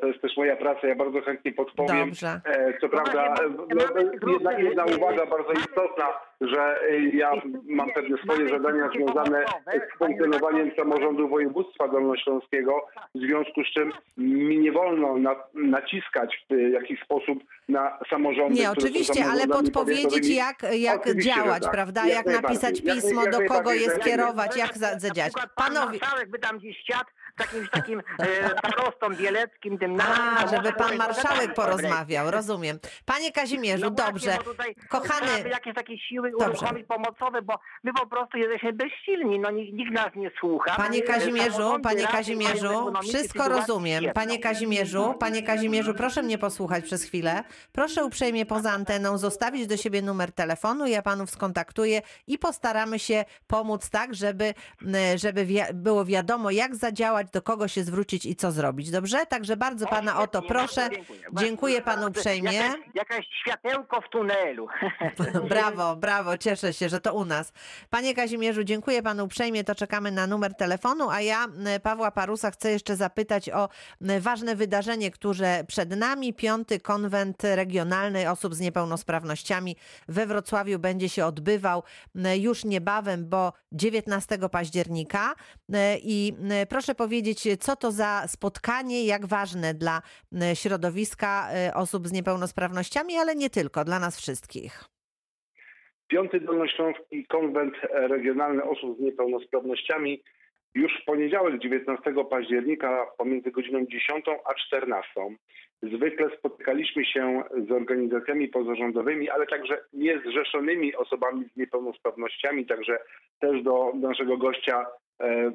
to jest też moja praca, ja bardzo chętnie podpowiem. Dobrze. E, co prawda, e, no, jedna, jedna uwaga bardzo istotna, że e, ja mam pewne swoje zadania związane z funkcjonowaniem samorządu województwa dolnośląskiego, w związku z czym mi nie wolno na, naciskać w jakiś sposób na samorządy. Nie, oczywiście, ale podpowiedzieć, jak, jak działać, tak. prawda? Jak Jak, napisać pismo, jak do kogo je skierować, jak zadziałać. Panowie, marszałek by tam gdzieś siadł z jakimś takim e, starostą bieleckim, tym a, żeby pan marszałek porozmawiał, rozumiem. Panie Kazimierzu, No właśnie, dobrze. bo tutaj Kochany, trzeba jakieś takie siły Dobrze. uruchomić pomocowe, bo my po prostu jesteśmy bezsilni, no nikt, nas nie słucha. Panie Kazimierzu, panie Kazimierzu, wszystko rozumiem. Panie Kazimierzu, panie Kazimierzu, proszę mnie posłuchać przez chwilę. Proszę uprzejmie poza anteną zostawić do siebie numer telefonu, ja panów skontaktuję i postaramy się pomóc tak, żeby, żeby było wiadomo, jak zadziałać, do kogo się zwrócić i co zrobić. Dobrze? Także bardzo pana o to proszę. dziękuję. Panu uprzejmie. Jakaś, światełko w tunelu. Brawo, brawo. Cieszę się, że to u nas. Panie Kazimierzu, dziękuję panu uprzejmie, to czekamy na numer telefonu, a ja Pawła Parusa chcę jeszcze zapytać o ważne wydarzenie, które przed nami. Piąty konwent regionalny osób z niepełnosprawnościami we Wrocławiu będzie się odbywał już niebawem, bo 19 października. I proszę powiedzieć, co to za spotkanie, jak ważne dla środowiska e, osób z niepełnosprawnościami, ale nie tylko, dla nas wszystkich. Piąty Dolnośląski Konwent Regionalny Osób z Niepełnosprawnościami już w poniedziałek 19 października pomiędzy godziną 10 a 14. Zwykle spotykaliśmy się z organizacjami pozarządowymi, ale także niezrzeszonymi osobami z niepełnosprawnościami, także też do naszego gościa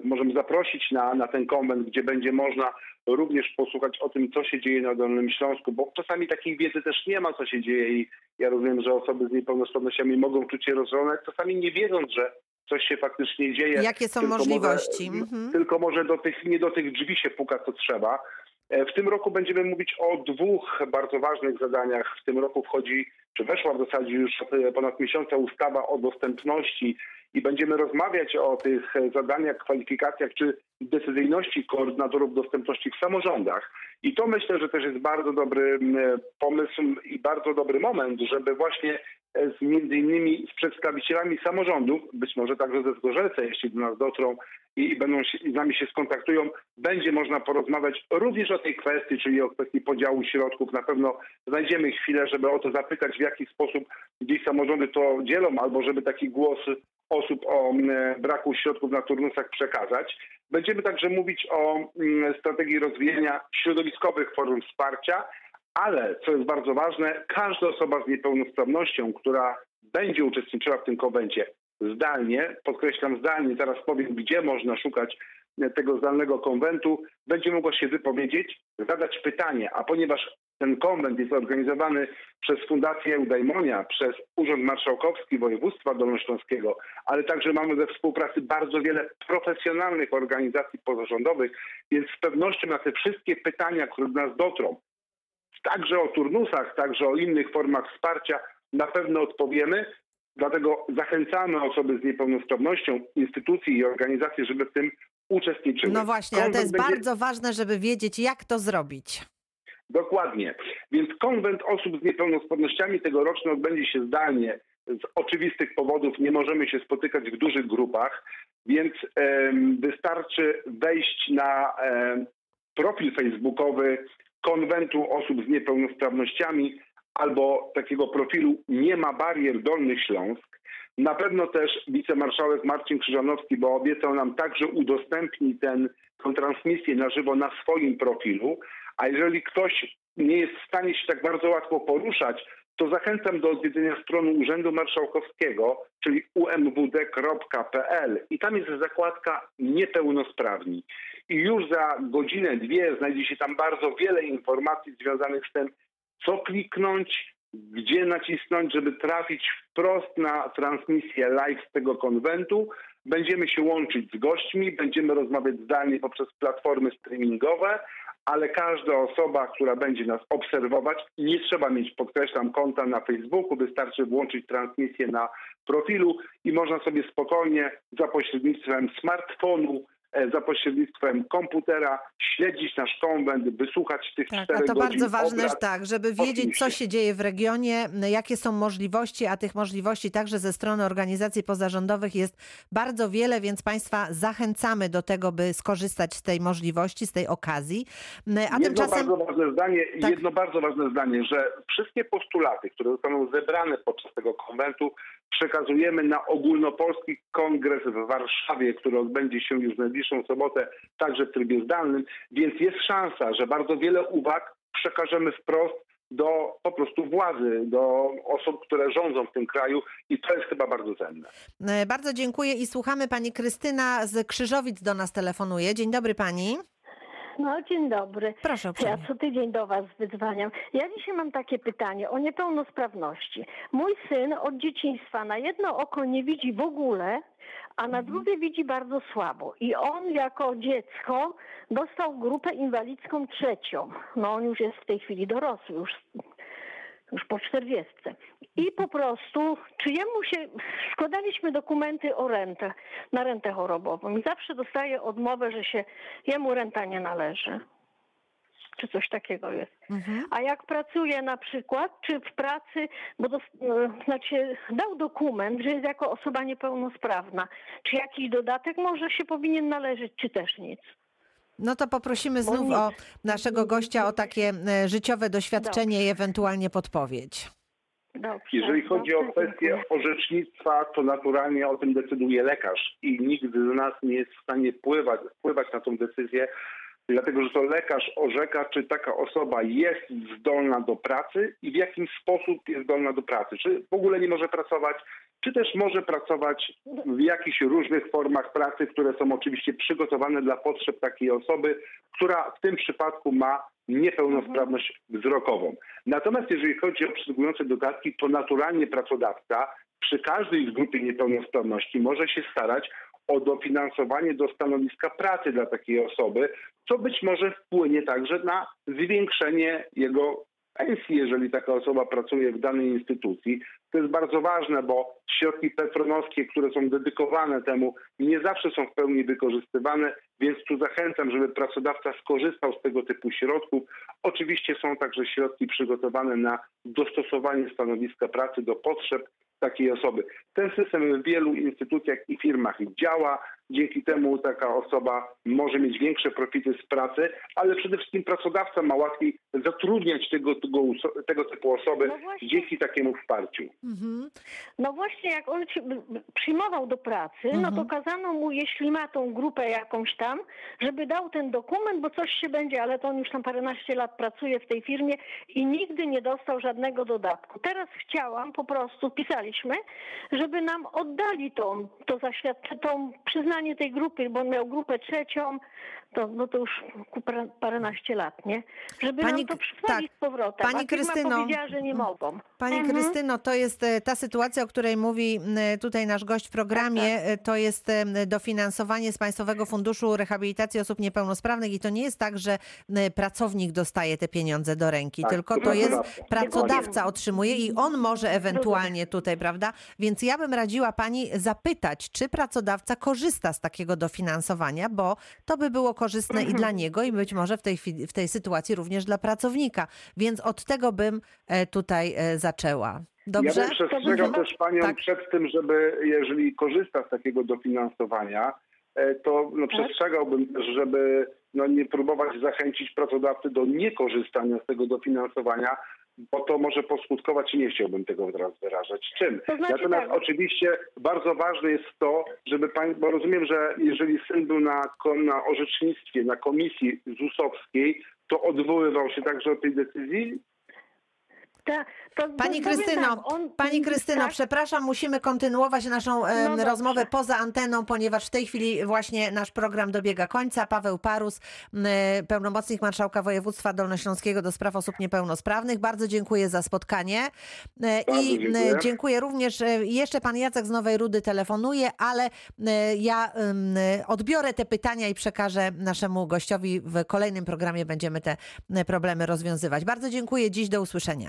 możemy zaprosić na, na ten konwent, gdzie będzie można również posłuchać o tym, co się dzieje na Dolnym Śląsku, bo czasami takiej wiedzy też nie ma, co się dzieje i ja rozumiem, że osoby z niepełnosprawnościami mogą czuć się rozżalone, czasami nie wiedząc, że coś się faktycznie dzieje. Jakie są tylko możliwości? Może, Mhm. Tylko może do tych, nie do tych drzwi się puka, co trzeba. E, W tym roku będziemy mówić o dwóch bardzo ważnych zadaniach. W tym roku wchodzi, czy weszła w zasadzie już e, ponad miesiąca ustawa o dostępności i będziemy rozmawiać o tych e, zadaniach, kwalifikacjach czy decyzyjności koordynatorów dostępności w samorządach. I to myślę, że też jest bardzo dobry m, pomysł i bardzo dobry moment, żeby właśnie e, z między innymi z przedstawicielami samorządów, być może także ze Zgorzelca, jeśli do nas dotrą i, będą się, z nami się skontaktują, będzie można porozmawiać również o tej kwestii, czyli o kwestii podziału środków. Na pewno znajdziemy chwilę, żeby o to zapytać, w jaki sposób gdzieś samorządy to dzielą, albo żeby taki głos osób o mm, braku środków na turnusach przekazać. Będziemy także mówić o mm, strategii rozwijania środowiskowych form wsparcia, ale co jest bardzo ważne, każda osoba z niepełnosprawnością, która będzie uczestniczyła w tym konwencie zdalnie, podkreślam zdalnie, zaraz powiem, gdzie można szukać e, tego zdalnego konwentu, będzie mogła się wypowiedzieć, zadać pytanie, a ponieważ ten konwent jest organizowany przez Fundację Eudajmonia, przez Urząd Marszałkowski Województwa Dolnośląskiego, ale także mamy we współpracy bardzo wiele profesjonalnych organizacji pozarządowych, więc z pewnością na te wszystkie pytania, które do nas dotrą, także o turnusach, także o innych formach wsparcia, na pewno odpowiemy. Dlatego zachęcamy osoby z niepełnosprawnością, instytucje i organizacje, żeby w tym uczestniczyły. No właśnie, ale to jest będzie- bardzo ważne, żeby wiedzieć, jak to zrobić. Dokładnie. Więc konwent osób z niepełnosprawnościami tegoroczny odbędzie się zdalnie. Z oczywistych powodów nie możemy się spotykać w dużych grupach, więc em, wystarczy wejść na em, profil facebookowy konwentu osób z niepełnosprawnościami albo takiego profilu Nie ma barier Dolny Śląsk. Na pewno też wicemarszałek Marcin Krzyżanowski, bo obiecał nam także udostępni ten, tę transmisję na żywo na swoim profilu. A jeżeli ktoś nie jest w stanie się tak bardzo łatwo poruszać, to zachęcam do odwiedzenia strony Urzędu Marszałkowskiego, czyli umwd.pl i tam jest zakładka niepełnosprawni. I już za godzinę, dwie znajdzie się tam bardzo wiele informacji związanych z tym, co kliknąć, gdzie nacisnąć, żeby trafić wprost na transmisję live z tego konwentu. Będziemy się łączyć z gośćmi, będziemy rozmawiać zdalnie poprzez platformy streamingowe, ale każda osoba, która będzie nas obserwować, nie trzeba mieć, podkreślam, konta na Facebooku, wystarczy włączyć transmisję na profilu i można sobie spokojnie za pośrednictwem smartfonu, za pośrednictwem komputera śledzić nasz konwent, wysłuchać tych Tak, a czterech to godzin bardzo ważne, obrad. tak, żeby wiedzieć, co się dzieje w regionie, jakie są możliwości, a tych możliwości także ze strony organizacji pozarządowych jest bardzo wiele, więc Państwa zachęcamy do tego, by skorzystać z tej możliwości, z tej okazji. A jedno tymczasem. bardzo ważne zdanie, Tak. jedno bardzo ważne zdanie, że wszystkie postulaty, które zostaną zebrane podczas tego konwentu, przekazujemy na ogólnopolski kongres w Warszawie, który odbędzie się już w najbliższą sobotę, także w trybie zdalnym, więc jest szansa, że bardzo wiele uwag przekażemy wprost do po prostu władzy, do osób, które rządzą w tym kraju i to jest chyba bardzo cenne. E, Bardzo dziękuję i słuchamy. Pani Krystyna z Krzyżowic do nas telefonuje. Dzień dobry Pani. No, dzień dobry. Proszę Ja co tydzień do Was wydzwaniam. Ja dzisiaj mam takie pytanie o niepełnosprawności. Mój syn od dzieciństwa na jedno oko nie widzi w ogóle, a na drugie widzi bardzo słabo. I on jako dziecko dostał grupę inwalidzką trzecią. No on już jest w tej chwili dorosły, już, już po czterdziestce. I po prostu, czy jemu się, składaliśmy dokumenty o rentę, na rentę chorobową i zawsze dostaje odmowę, że się jemu renta nie należy. Czy coś takiego jest. Mhm. A jak pracuje na przykład, czy w pracy, bo dos, e, znaczy dał dokument, że jest jako osoba niepełnosprawna, czy jakiś dodatek może się powinien należeć, czy też nic. No to poprosimy znów o naszego gościa o takie e, życiowe doświadczenie i ewentualnie podpowiedź. Dobrze, Jeżeli chodzi o dobrze, kwestię dziękuję. orzecznictwa, to naturalnie o tym decyduje lekarz i nikt z nas nie jest w stanie wpływać, wpływać na tą decyzję, dlatego że to lekarz orzeka, czy taka osoba jest zdolna do pracy i w jakim sposób jest zdolna do pracy. Czy w ogóle nie może pracować, czy też może pracować w jakichś różnych formach pracy, które są oczywiście przygotowane dla potrzeb takiej osoby, która w tym przypadku ma niepełnosprawność wzrokową. Natomiast jeżeli chodzi o przysługujące dodatki, to naturalnie pracodawca przy każdej z grupy niepełnosprawności może się starać o dofinansowanie do stanowiska pracy dla takiej osoby, co być może wpłynie także na zwiększenie jego pensji, jeżeli taka osoba pracuje w danej instytucji. To jest bardzo ważne, bo środki petronowskie, które są dedykowane temu, nie zawsze są w pełni wykorzystywane, więc tu zachęcam, żeby pracodawca skorzystał z tego typu środków. Oczywiście są także środki przygotowane na dostosowanie stanowiska pracy do potrzeb takiej osoby. Ten system w wielu instytucjach i firmach działa. Dzięki temu taka osoba może mieć większe profity z pracy, ale przede wszystkim pracodawca ma łatwiej zatrudniać tego, tego, tego typu osoby No właśnie. dzięki takiemu wsparciu. Mhm. No właśnie, jak on przyjmował do pracy, no Mhm. to kazano mu, jeśli ma tą grupę jakąś tam, żeby dał ten dokument, bo coś się będzie, ale to on już tam paręnaście lat pracuje w tej firmie i nigdy nie dostał żadnego dodatku. Teraz chciałam, po prostu pisaliśmy, żeby nam oddali tą, to zaświadczenie, tą przyznanie tej grupy, bo on miał grupę trzecią, to, no to już paręnaście lat, nie? Żeby Pani nam to przysłali tak. z powrotem. Pani Krystyno. powiedziała, że nie mogą. Pani Mhm. Krystyno, to jest e, ta sytuacja, o której mówi tutaj nasz gość w programie. Tak, E, To jest em, dofinansowanie z Państwowego Funduszu Rehabilitacji Osób Niepełnosprawnych i to nie jest tak, że pracownik dostaje te pieniądze do ręki, Tak, tylko to jest pracodawca otrzymuje i on może ewentualnie tutaj, prawda? Więc ja bym radziła Pani zapytać, czy pracodawca korzysta z takiego dofinansowania, bo to by było korzystne i dla niego i być może w tej, chwili, w tej sytuacji również dla pracownika. Więc od tego bym e, tutaj e, zaczęła. Dobrze? Ja bym przestrzegał też panią tak. przed tym, żeby jeżeli korzysta z takiego dofinansowania, e, to no, przestrzegałbym też, żeby no, nie próbować zachęcić pracodawcy do niekorzystania z tego dofinansowania, bo to może poskutkować i nie chciałbym tego teraz wyrażać. Czym? To znaczy Natomiast tak. oczywiście bardzo ważne jest to, żeby pani, bo rozumiem, że jeżeli syn był na, na orzecznictwie, na komisji ZUS-owskiej, to odwoływał się także od tej decyzji? Ta, to, Pani to Krystyno, tak, on- Pani Krystyno, tak, przepraszam, musimy kontynuować naszą em, No dobrze. rozmowę poza anteną, ponieważ w tej chwili właśnie nasz program dobiega końca. Paweł Parus, m, pełnomocnik Marszałka Województwa Dolnośląskiego do spraw osób niepełnosprawnych. Bardzo dziękuję za spotkanie. E, I dziękuję. dziękuję również, e, jeszcze Pan Jacek z Nowej Rudy telefonuje, ale e, ja odbiorę te pytania i przekażę naszemu gościowi. W kolejnym programie będziemy te problemy rozwiązywać. Bardzo dziękuję. Dziś do usłyszenia.